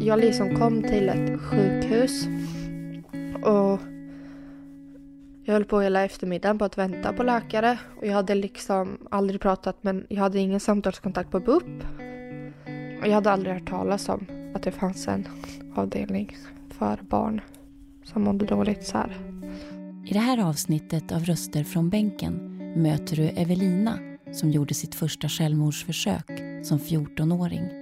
jag liksom kom till ett sjukhus och jag höll på hela eftermiddagen på att vänta på läkare och jag hade liksom aldrig pratat men jag hade ingen samtalskontakt på BUP. Och jag hade aldrig hört talas om att det fanns en avdelning för barn som mådde dåligt så här. I det här avsnittet av Röster från bänken möter du Evelina som gjorde sitt första självmordsförsök som 14-åring.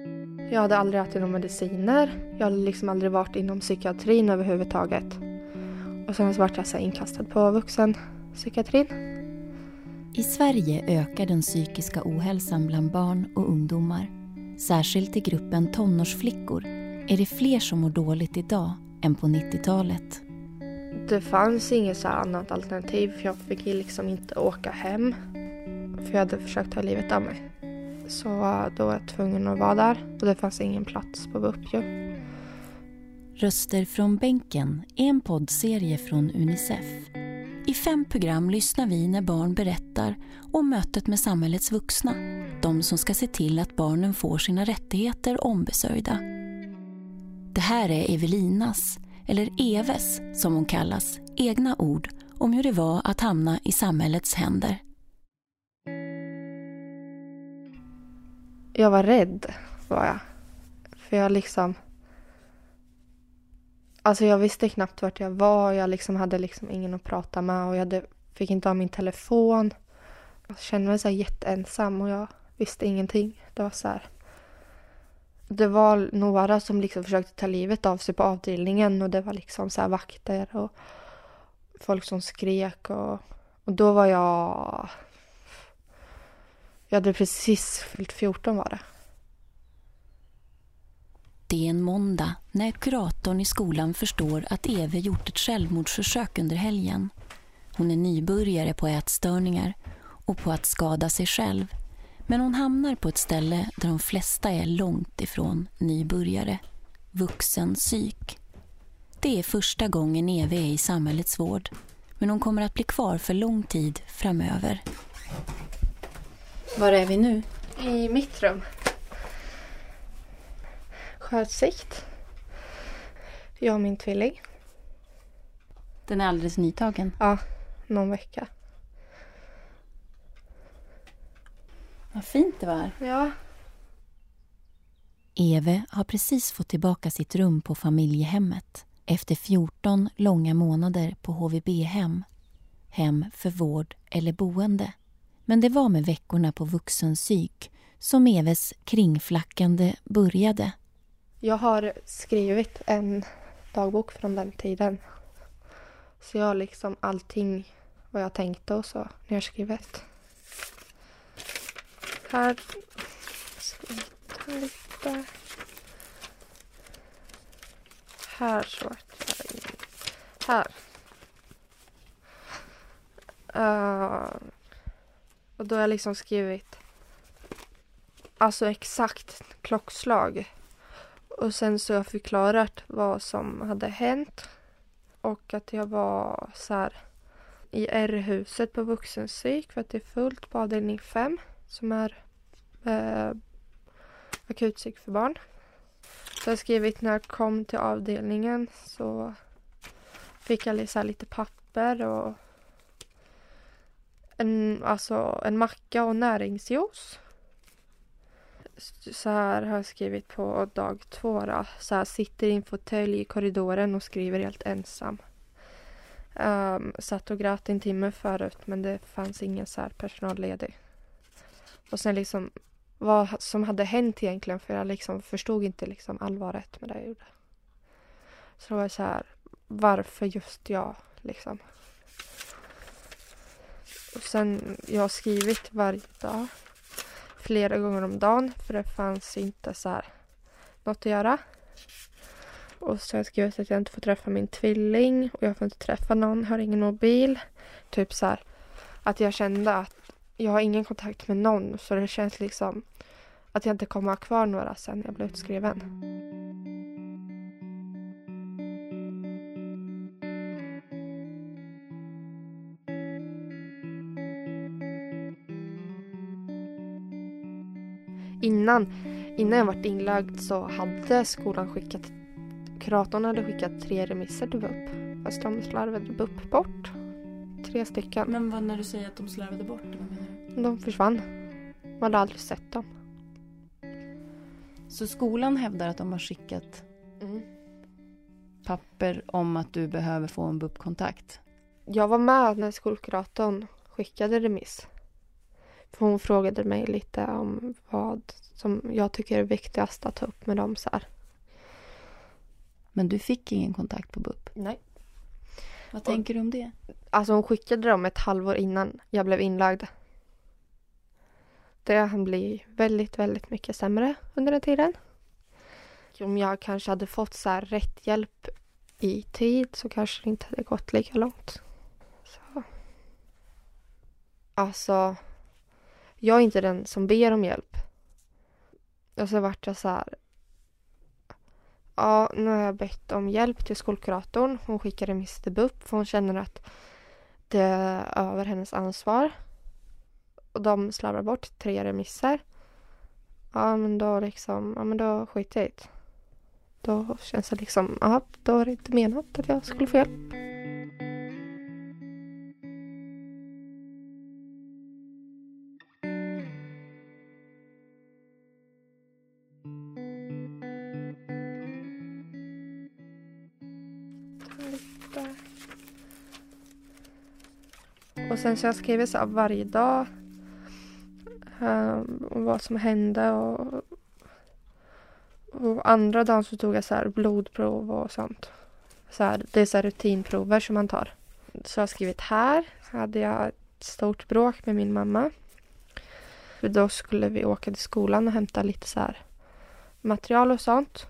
Jag hade aldrig ätit några mediciner. Jag hade liksom aldrig varit inom psykiatrin överhuvudtaget. Och sen så vart jag så inkastad på vuxenpsykiatrin. I Sverige ökar den psykiska ohälsan bland barn och ungdomar. Särskilt i gruppen tonårsflickor är det fler som mår dåligt idag än på 90-talet. Det fanns inget så annat alternativ för jag fick liksom inte åka hem. För jag hade försökt ta livet av mig. Så då var jag tvungen att vara där och det fanns ingen plats på BUP ju. Röster från bänken är en poddserie från Unicef. I fem program lyssnar vi när barn berättar om mötet med samhällets vuxna. De som ska se till att barnen får sina rättigheter ombesörjda. Det här är Evelinas, eller Eves som hon kallas, egna ord om hur det var att hamna i samhällets händer. Jag var rädd, var jag. För jag liksom... Alltså jag visste knappt vart jag var. Jag liksom hade liksom ingen att prata med och jag hade, fick inte ha min telefon. Jag kände mig så här jätteensam och jag visste ingenting. Det var så här... Det var några som liksom försökte ta livet av sig på avdelningen och det var liksom så vakter och folk som skrek och, och då var jag... Jag hade precis fyllt 14 var det. Det är en måndag när kuratorn i skolan förstår att Eve gjort ett självmordsförsök under helgen. Hon är nybörjare på ätstörningar och på att skada sig själv. Men hon hamnar på ett ställe där de flesta är långt ifrån nybörjare. Vuxen psyk. Det är första gången Eve är i samhällets vård. Men hon kommer att bli kvar för lång tid framöver. Var är vi nu? I mitt rum. Sjöutsikt. Jag och min tvilling. Den är alldeles nytagen. Ja, någon vecka. Vad fint det var. Ja. Eve har precis fått tillbaka sitt rum på familjehemmet efter 14 långa månader på HVB-hem. Hem för vård eller boende. Men det var med veckorna på vuxenpsyk som Eves kringflackande började. Jag har skrivit en dagbok från den tiden. Så jag har liksom allting vad jag tänkte och så nerskrivet. Här lite. Här så vart jag. Här. Uh, och då har jag liksom skrivit alltså exakt klockslag. Och sen så har jag förklarat vad som hade hänt. Och att jag var så här i R-huset på vuxenpsyk för att det är fullt på avdelning 5 som är eh, akutpsyk för barn. Så jag har skrivit när jag kom till avdelningen så fick jag lite papper och en, alltså en macka och näringsjuice. Så här har jag skrivit på dag två. Då. Så här, sitter i en fåtölj i korridoren och skriver helt ensam. Um, satt och grät en timme förut men det fanns ingen så här personal ledig. Och sen liksom vad som hade hänt egentligen för jag liksom förstod inte liksom allvaret med det jag gjorde. Så det var så här, varför just jag liksom? Och sen, jag har skrivit varje dag. Flera gånger om dagen för det fanns inte så här något att göra. Och så har jag skrivit att jag inte får träffa min tvilling och jag får inte träffa någon, har ingen mobil. Typ så här att jag kände att jag har ingen kontakt med någon så det känns liksom att jag inte kommer ha kvar några sen jag blev utskriven. Innan, innan jag vart inlagd så hade skolan skickat, kuratorn hade skickat tre remisser till BUP. Fast de slarvade BUP bort. Tre stycken. Men vad när du säger att de slarvade bort, vad menar du? De försvann. Man hade aldrig sett dem. Så skolan hävdar att de har skickat papper om att du behöver få en BUP-kontakt? Jag var med när skolkuratorn skickade remiss. För hon frågade mig lite om vad som jag tycker är viktigast att ta upp med dem. Så här. Men du fick ingen kontakt på BUP? Nej. Vad tänker du om det? Alltså hon skickade dem ett halvår innan jag blev inlagd. Det hann bli väldigt, väldigt mycket sämre under den tiden. Om jag kanske hade fått så här rätt hjälp i tid så kanske det inte hade gått lika långt. Så. Alltså, jag är inte den som ber om hjälp. Och så vart jag så här. Ja, nu har jag bett om hjälp till skolkuratorn. Hon skickar remiss till BUP för hon känner att det är över hennes ansvar. Och de slarvar bort tre remisser. Ja, men då liksom, ja men då skiter jag i det. Då känns det liksom, ja, då är det inte menat att jag skulle få hjälp. Sen så har jag skrivit så varje dag. Um, om vad som hände och, och andra dagen så tog jag så här blodprov och sånt. Så här, det är så här rutinprover som man tar. Så jag har skrivit här hade jag ett stort bråk med min mamma. För då skulle vi åka till skolan och hämta lite så här material och sånt.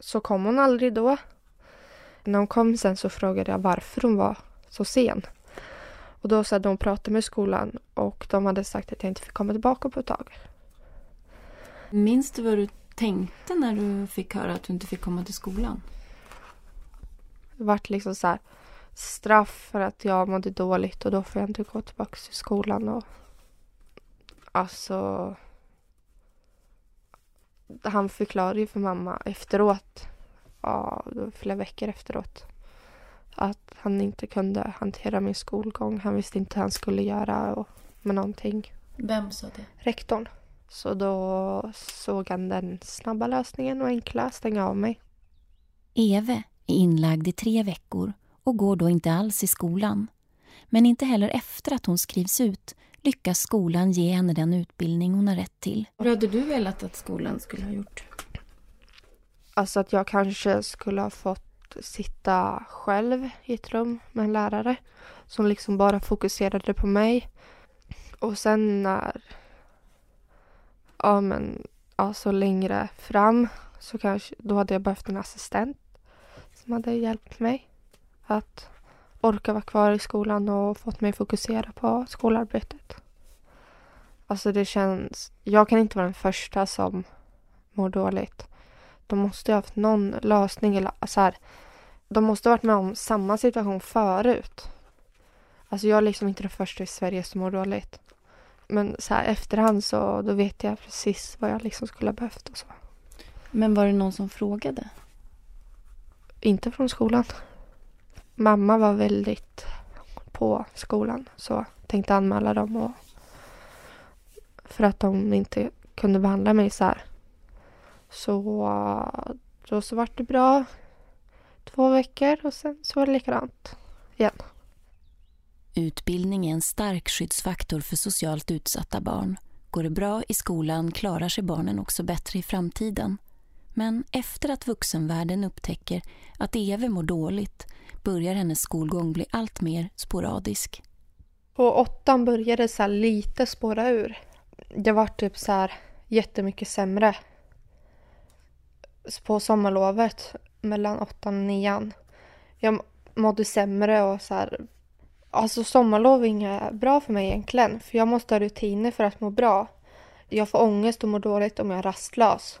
Så kom hon aldrig då. När hon kom sen så frågade jag varför hon var så sen. Och då så hade de pratat med skolan och de hade sagt att jag inte fick komma tillbaka på ett tag. Minns du vad du tänkte när du fick höra att du inte fick komma till skolan? Det vart liksom så här straff för att jag mådde dåligt och då får jag inte gå tillbaka till skolan. Och, alltså... Han förklarade ju för mamma efteråt, ja, flera veckor efteråt, att han inte kunde hantera min skolgång. Han visste inte hur han skulle göra och, med någonting. Vem sa det? Rektorn. Så då såg han den snabba lösningen och enkla, stänga av mig. Eve är inlagd i tre veckor och går då inte alls i skolan. Men inte heller efter att hon skrivs ut lyckas skolan ge henne den utbildning hon har rätt till. Hur hade du velat att skolan skulle ha gjort? Alltså att jag kanske skulle ha fått sitta själv i ett rum med en lärare som liksom bara fokuserade på mig. Och sen när, ja men, alltså längre fram så kanske, då hade jag behövt en assistent som hade hjälpt mig att orka vara kvar i skolan och fått mig fokusera på skolarbetet. Alltså det känns, jag kan inte vara den första som mår dåligt. De måste ha haft någon lösning eller så här, de måste ha varit med om samma situation förut. Alltså jag är liksom inte den första i Sverige som mår dåligt. Men så här efterhand så då vet jag precis vad jag liksom skulle ha behövt och så. Men var det någon som frågade? Inte från skolan. Mamma var väldigt på skolan så tänkte anmäla dem och för att de inte kunde behandla mig så här. Så då så vart det bra två veckor och sen så var det likadant igen. Utbildning är en stark skyddsfaktor för socialt utsatta barn. Går det bra i skolan klarar sig barnen också bättre i framtiden. Men efter att vuxenvärlden upptäcker att Eve mår dåligt börjar hennes skolgång bli allt mer sporadisk. På åttan började det så lite spåra ur. Det var typ så här jättemycket sämre. På sommarlovet mellan åttan och nian. Jag mådde sämre och så här. Alltså sommarlov är inget bra för mig egentligen. För jag måste ha rutiner för att må bra. Jag får ångest och mår dåligt om jag är rastlös.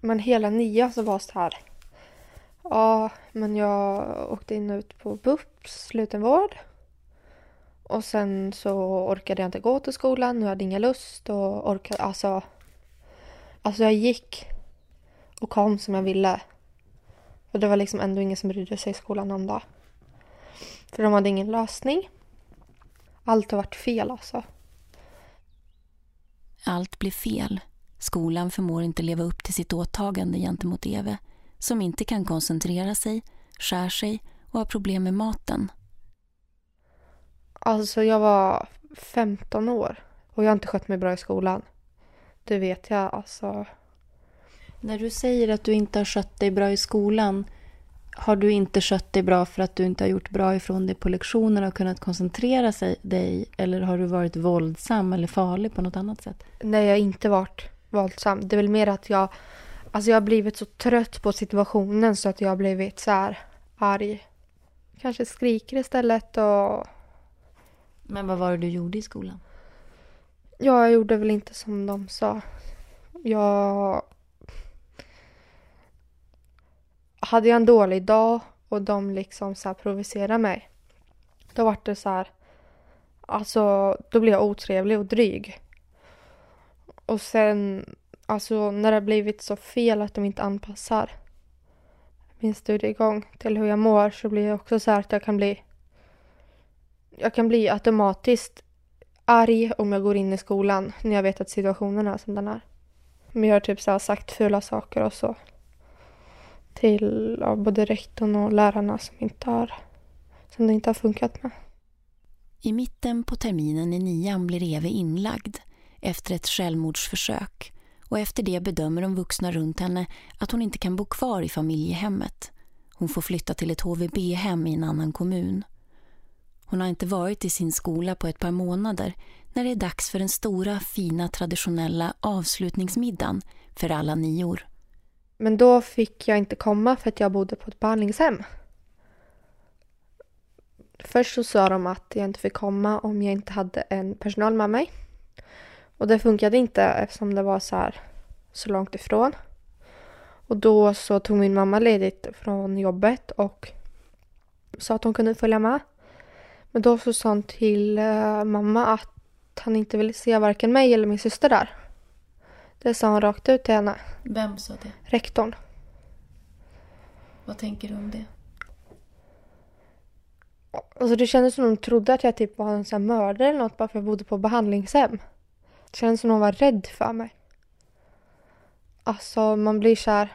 Men hela nian så var så här. Ja, men jag åkte in och ut på BUPs slutenvård. Och sen så orkade jag inte gå till skolan. Jag hade ingen lust och orkade, alltså. Alltså jag gick och kom som jag ville. Och det var liksom ändå ingen som brydde sig i skolan om det. För de hade ingen lösning. Allt har varit fel alltså. Allt blir fel. Skolan förmår inte leva upp till sitt åtagande gentemot Eve som inte kan koncentrera sig, skär sig och har problem med maten. Alltså jag var 15 år och jag har inte skött mig bra i skolan. Det vet jag alltså. När du säger att du inte har skött dig bra i skolan, har du inte skött dig bra för att du inte har gjort bra ifrån dig på lektionerna och kunnat koncentrera sig, dig? Eller har du varit våldsam eller farlig på något annat sätt? Nej, jag har inte varit våldsam. Det är väl mer att jag, alltså jag har blivit så trött på situationen så att jag har blivit så här arg. Kanske skriker istället och... Men vad var det du gjorde i skolan? Ja, jag gjorde väl inte som de sa. Jag... Hade jag en dålig dag och de liksom så här provocerade mig. Då var det så här... Alltså, då blev jag otrevlig och dryg. Och sen, alltså när det har blivit så fel att de inte anpassar min studiegång till hur jag mår så blir det också så här att jag kan bli jag kan bli automatiskt arg om jag går in i skolan när jag vet att situationen är som den är. Men jag har typ så sagt fula saker och så. Till av både rektorn och lärarna som, inte har, som det inte har funkat med. I mitten på terminen i nian blir Eve inlagd efter ett självmordsförsök och efter det bedömer de vuxna runt henne att hon inte kan bo kvar i familjehemmet. Hon får flytta till ett HVB-hem i en annan kommun. Hon har inte varit i sin skola på ett par månader när det är dags för den stora, fina, traditionella avslutningsmiddagen för alla nior. Men då fick jag inte komma för att jag bodde på ett behandlingshem. Först så sa de att jag inte fick komma om jag inte hade en personal med mig. Och det funkade inte eftersom det var så här så långt ifrån. Och då så tog min mamma ledigt från jobbet och sa att hon kunde följa med. Men då så sa han till eh, mamma att han inte ville se varken mig eller min syster där. Det sa han rakt ut till henne. Vem sa det? Rektorn. Vad tänker du om det? Alltså det kändes som de trodde att jag typ var en sån mördare eller något bara för att jag bodde på behandlingshem. Det kändes som de var rädd för mig. Alltså man blir så här...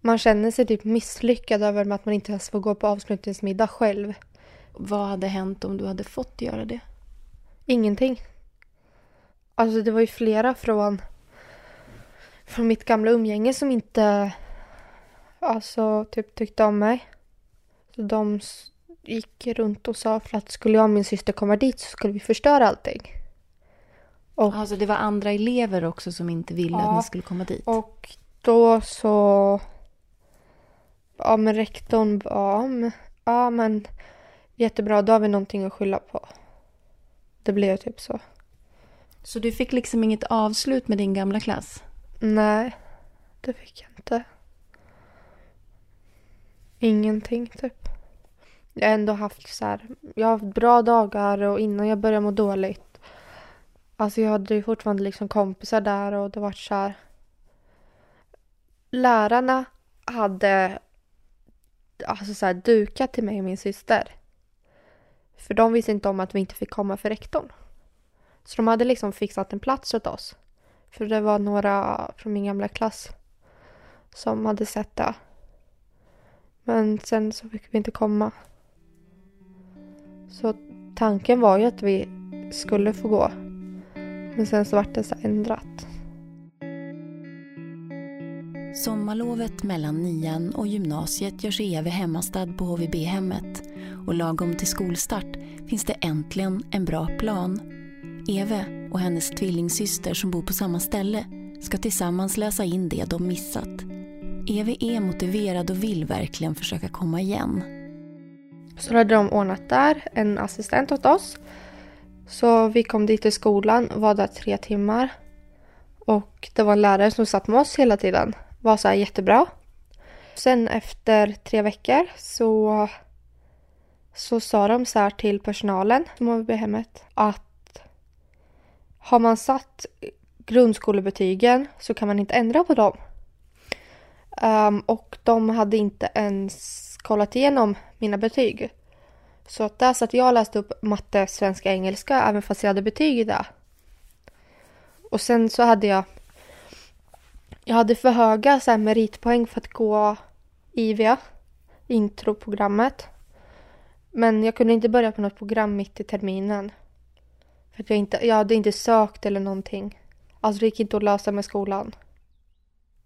Man känner sig typ misslyckad över att man inte ens får gå på avslutningsmiddag själv. Vad hade hänt om du hade fått göra det? Ingenting. Alltså det var ju flera från, från mitt gamla umgänge som inte alltså typ tyckte om mig. Så de gick runt och sa för att skulle jag och min syster komma dit så skulle vi förstöra allting. Och, alltså det var andra elever också som inte ville ja, att ni skulle komma dit? Och då så... Ja men rektorn bara, ja men jättebra, då har vi någonting att skylla på. Det blev typ så. Så du fick liksom inget avslut med din gamla klass? Nej, det fick jag inte. Ingenting typ. Jag har ändå haft så här, jag har haft bra dagar och innan jag började må dåligt. Alltså jag hade ju fortfarande liksom kompisar där och det var så här. Lärarna hade alltså så här, dukat till mig och min syster. För de visste inte om att vi inte fick komma för rektorn. Så de hade liksom fixat en plats åt oss. För det var några från min gamla klass som hade sett det. Men sen så fick vi inte komma. Så tanken var ju att vi skulle få gå. Men sen så vart det så ändrat. Sommarlovet mellan nian och gymnasiet gör sig Eve hemmastad på HVB-hemmet och lagom till skolstart finns det äntligen en bra plan. Eve och hennes tvillingsyster som bor på samma ställe ska tillsammans läsa in det de missat. Evi är motiverad och vill verkligen försöka komma igen. Så hade de ordnat där, en assistent åt oss. Så vi kom dit till skolan, var där tre timmar. Och det var en lärare som satt med oss hela tiden. Var så här jättebra. Sen efter tre veckor så så sa de så här till personalen på HVB-hemmet att har man satt grundskolebetygen så kan man inte ändra på dem. Um, och de hade inte ens kollat igenom mina betyg. Så att där satt jag och läste upp matte, svenska, engelska även fast jag hade betyg i det. Och sen så hade jag jag hade för höga så här, meritpoäng för att gå IVA, introprogrammet. Men jag kunde inte börja på något program mitt i terminen. För att jag, inte, jag hade inte sökt eller någonting. Alltså det gick inte att lösa med skolan.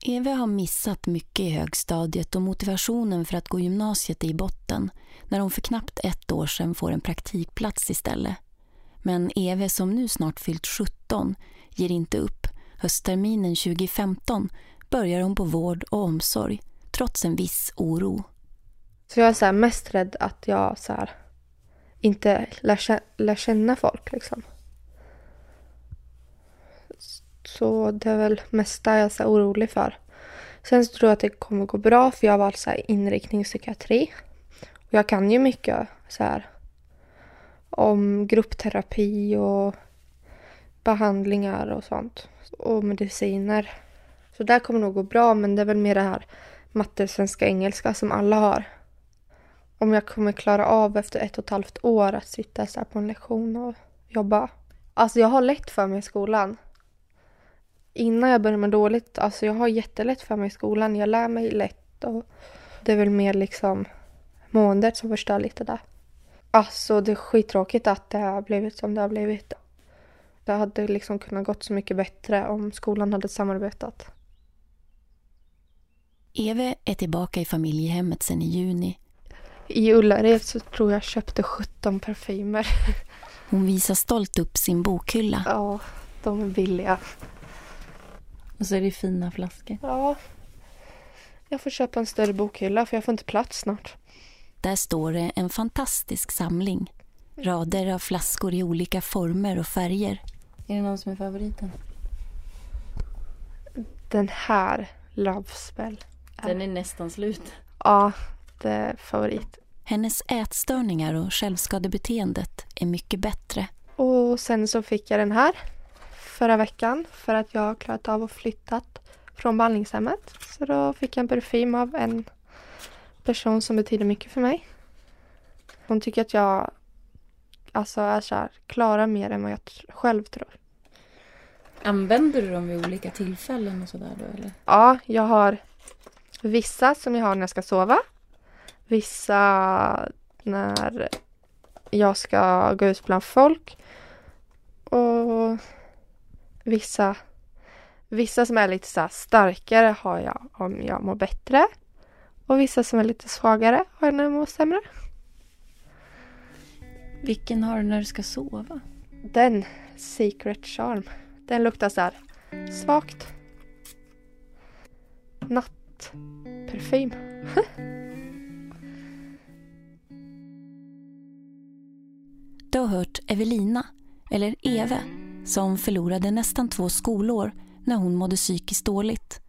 Eve har missat mycket i högstadiet och motivationen för att gå gymnasiet är i botten när hon för knappt ett år sedan får en praktikplats istället. Men Eve som nu snart fyllt 17 ger inte upp. Höstterminen 2015 börjar hon på vård och omsorg trots en viss oro. Så jag är så mest rädd att jag så inte lär, lär känna folk liksom. Så det är väl mesta jag är så orolig för. Sen så tror jag att det kommer gå bra för jag har valt så här inriktning psykiatri. Och jag kan ju mycket så här om gruppterapi och behandlingar och sånt. Och mediciner. Så där kommer nog gå bra men det är väl mer det här matte, svenska, engelska som alla har. Om jag kommer klara av efter ett och ett halvt år att sitta så på en lektion och jobba. Alltså jag har lätt för mig i skolan. Innan jag började med dåligt, alltså jag har jättelätt för mig i skolan. Jag lär mig lätt och det är väl mer liksom måendet som förstör lite där. Alltså det är skittråkigt att det har blivit som det har blivit. Det hade liksom kunnat gått så mycket bättre om skolan hade samarbetat. Eve är tillbaka i familjehemmet sedan i juni. I Ullared så tror jag köpte 17 parfymer. Hon visar stolt upp sin bokhylla. Ja, de är billiga. Och så är det fina flaskor. Ja. Jag får köpa en större bokhylla för jag får inte plats snart. Där står det en fantastisk samling. Rader av flaskor i olika former och färger. Är det någon som är favoriten? Den här, Love Spell. Den är nästan slut. Ja, det är favorit. Hennes ätstörningar och självskadebeteendet är mycket bättre. Och sen så fick jag den här förra veckan för att jag har klarat av att flytta från behandlingshemmet. Så då fick jag en parfym av en person som betyder mycket för mig. Hon tycker att jag alltså är så här, klarar mer än vad jag själv tror. Använder du dem vid olika tillfällen och sådär då eller? Ja, jag har vissa som jag har när jag ska sova. Vissa när jag ska gå ut bland folk. Och vissa, vissa som är lite så starkare har jag om jag mår bättre. Och vissa som är lite svagare har jag när jag mår sämre. Vilken har du när du ska sova? Den, Secret Charm. Den luktar så här svagt. Nattparfym. du har hört Evelina, eller Eve, som förlorade nästan två skolår när hon mådde psykiskt dåligt.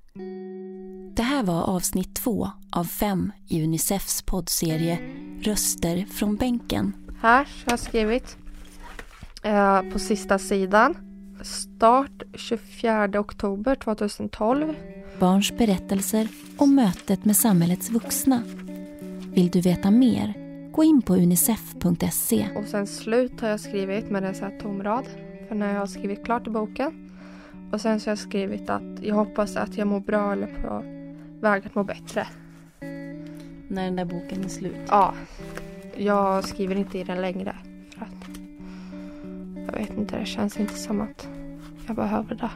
Det här var avsnitt två av fem i Unicefs poddserie Röster från bänken. Här har jag skrivit eh, på sista sidan. Start 24 oktober 2012. Barns berättelser om mötet med samhällets vuxna. Vill du veta mer? Gå in på unicef.se. Och sen slut har jag skrivit med en så här tom rad. För när jag har skrivit klart i boken. Och sen så har jag skrivit att jag hoppas att jag mår bra eller på väg att må bättre. När den där boken är slut? Ja. Jag skriver inte i den längre. För att jag vet inte, det känns inte som att jag behöver det.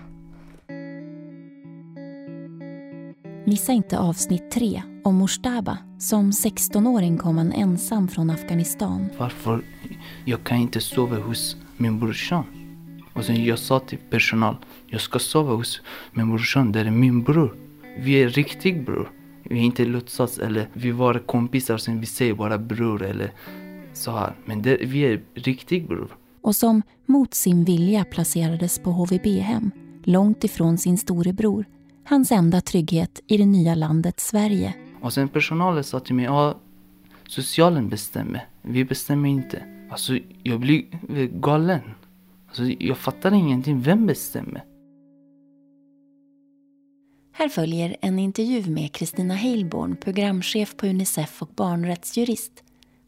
Missa inte avsnitt tre om Moshtaba. Som 16-åring kom han ensam från Afghanistan. Varför jag kan inte sova hos min brorsan? Och sen jag sa till personal, jag ska sova hos min brorsan, det är min bror. Vi är riktig bror. Vi är inte låtsas eller vi var kompisar som vi säger bara bror eller så här. Men det, vi är riktig bror. Och som mot sin vilja placerades på HVB-hem, långt ifrån sin storebror. Hans enda trygghet i det nya landet Sverige. Och sen personalen sa till mig, ja, socialen bestämmer. Vi bestämmer inte. Alltså, jag blir galen. Alltså, jag fattar ingenting. Vem bestämmer? Här följer en intervju med Kristina Heilborn, programchef på Unicef och barnrättsjurist.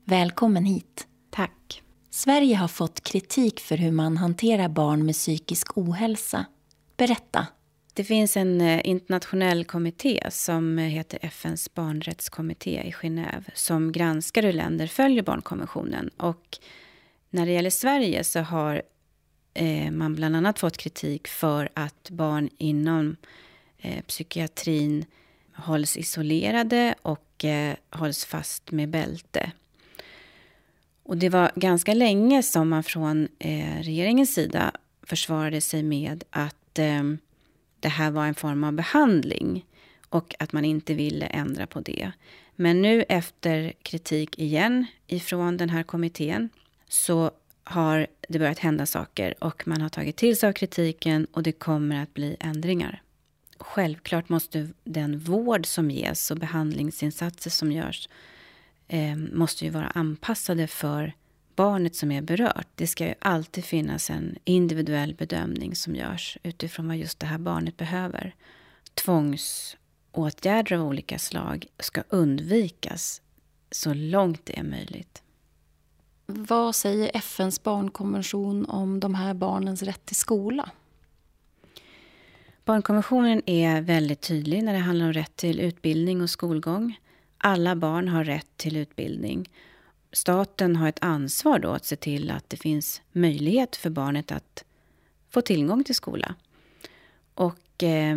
Välkommen hit. Tack. Sverige har fått kritik för hur man hanterar barn med psykisk ohälsa. Berätta. Det finns en eh, internationell kommitté som heter FNs barnrättskommitté i Genève som granskar hur länder följer barnkonventionen. Och när det gäller Sverige så har eh, man bland annat fått kritik för att barn inom eh, psykiatrin hålls isolerade och eh, hålls fast med bälte. Och det var ganska länge som man från eh, regeringens sida försvarade sig med att eh, det här var en form av behandling och att man inte ville ändra på det. Men nu efter kritik igen ifrån den här kommittén så har det börjat hända saker och man har tagit till sig av kritiken och det kommer att bli ändringar. Självklart måste den vård som ges och behandlingsinsatser som görs eh, måste ju vara anpassade för barnet som är berört. Det ska ju alltid finnas en individuell bedömning som görs utifrån vad just det här barnet behöver. Tvångsåtgärder av olika slag ska undvikas så långt det är möjligt. Vad säger FNs barnkonvention om de här barnens rätt till skola? Barnkonventionen är väldigt tydlig när det handlar om rätt till utbildning och skolgång. Alla barn har rätt till utbildning. Staten har ett ansvar då att se till att det finns möjlighet för barnet att få tillgång till skola. Och eh,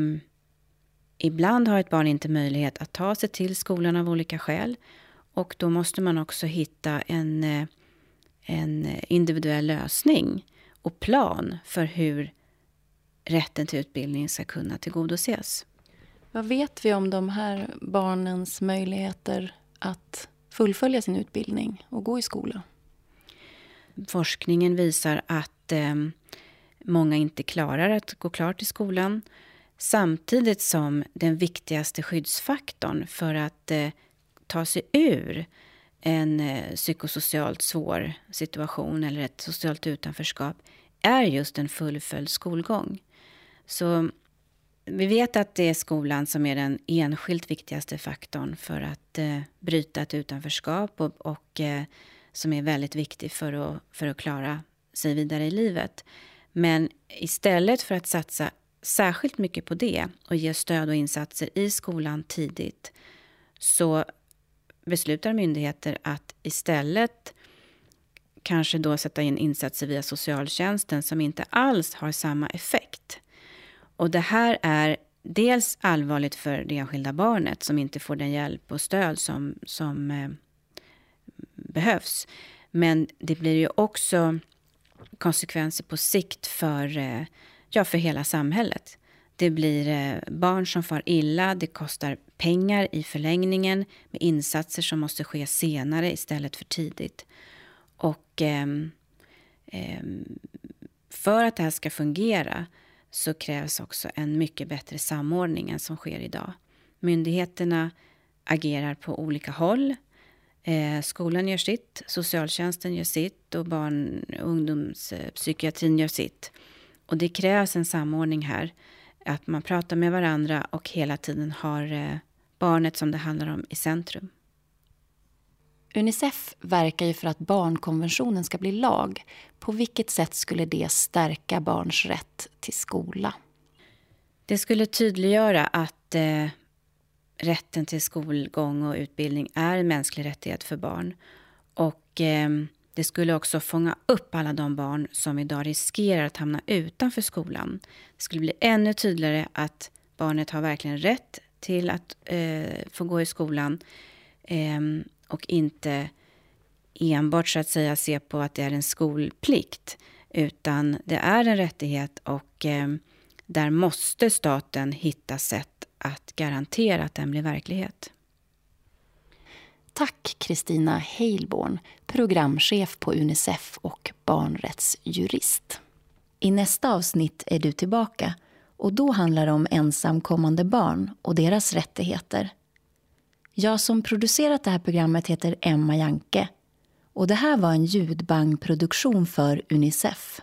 ibland har ett barn inte möjlighet att ta sig till skolan av olika skäl. Och då måste man också hitta en, eh, en individuell lösning och plan för hur rätten till utbildning ska kunna tillgodoses. Vad vet vi om de här barnens möjligheter att fullfölja sin utbildning och gå i skola? Forskningen visar att eh, många inte klarar att gå klart i skolan samtidigt som den viktigaste skyddsfaktorn för att eh, ta sig ur en eh, psykosocialt svår situation eller ett socialt utanförskap är just en fullföljd skolgång. Så vi vet att det är skolan som är den enskilt viktigaste faktorn för att eh, bryta ett utanförskap och, och eh, som är väldigt viktig för att, för att klara sig vidare i livet. Men istället för att satsa särskilt mycket på det och ge stöd och insatser i skolan tidigt så beslutar myndigheter att istället kanske då sätta in insatser via socialtjänsten som inte alls har samma effekt. Och det här är dels allvarligt för det enskilda barnet som inte får den hjälp och stöd som, som eh, behövs. Men det blir ju också konsekvenser på sikt för, eh, ja, för hela samhället. Det blir eh, barn som far illa, det kostar pengar i förlängningen med insatser som måste ske senare istället för tidigt. Och eh, eh, för att det här ska fungera så krävs också en mycket bättre samordning än som sker idag. Myndigheterna agerar på olika håll. Eh, skolan gör sitt, socialtjänsten gör sitt och barn och ungdomspsykiatrin eh, gör sitt. Och det krävs en samordning här. Att man pratar med varandra och hela tiden har eh, barnet som det handlar om i centrum. Unicef verkar ju för att barnkonventionen ska bli lag. På vilket sätt skulle det stärka barns rätt till skola? Det skulle tydliggöra att eh, rätten till skolgång och utbildning är en mänsklig rättighet för barn. Och eh, det skulle också fånga upp alla de barn som idag riskerar att hamna utanför skolan. Det skulle bli ännu tydligare att barnet har verkligen rätt till att eh, få gå i skolan. Eh, och inte enbart så att säga se på att det är en skolplikt utan det är en rättighet och eh, där måste staten hitta sätt att garantera att den blir verklighet. Tack Kristina Heilborn, programchef på Unicef och barnrättsjurist. I nästa avsnitt är du tillbaka och då handlar det om ensamkommande barn och deras rättigheter. Jag som producerat det här programmet heter Emma Janke och det här var en ljudbangproduktion för Unicef.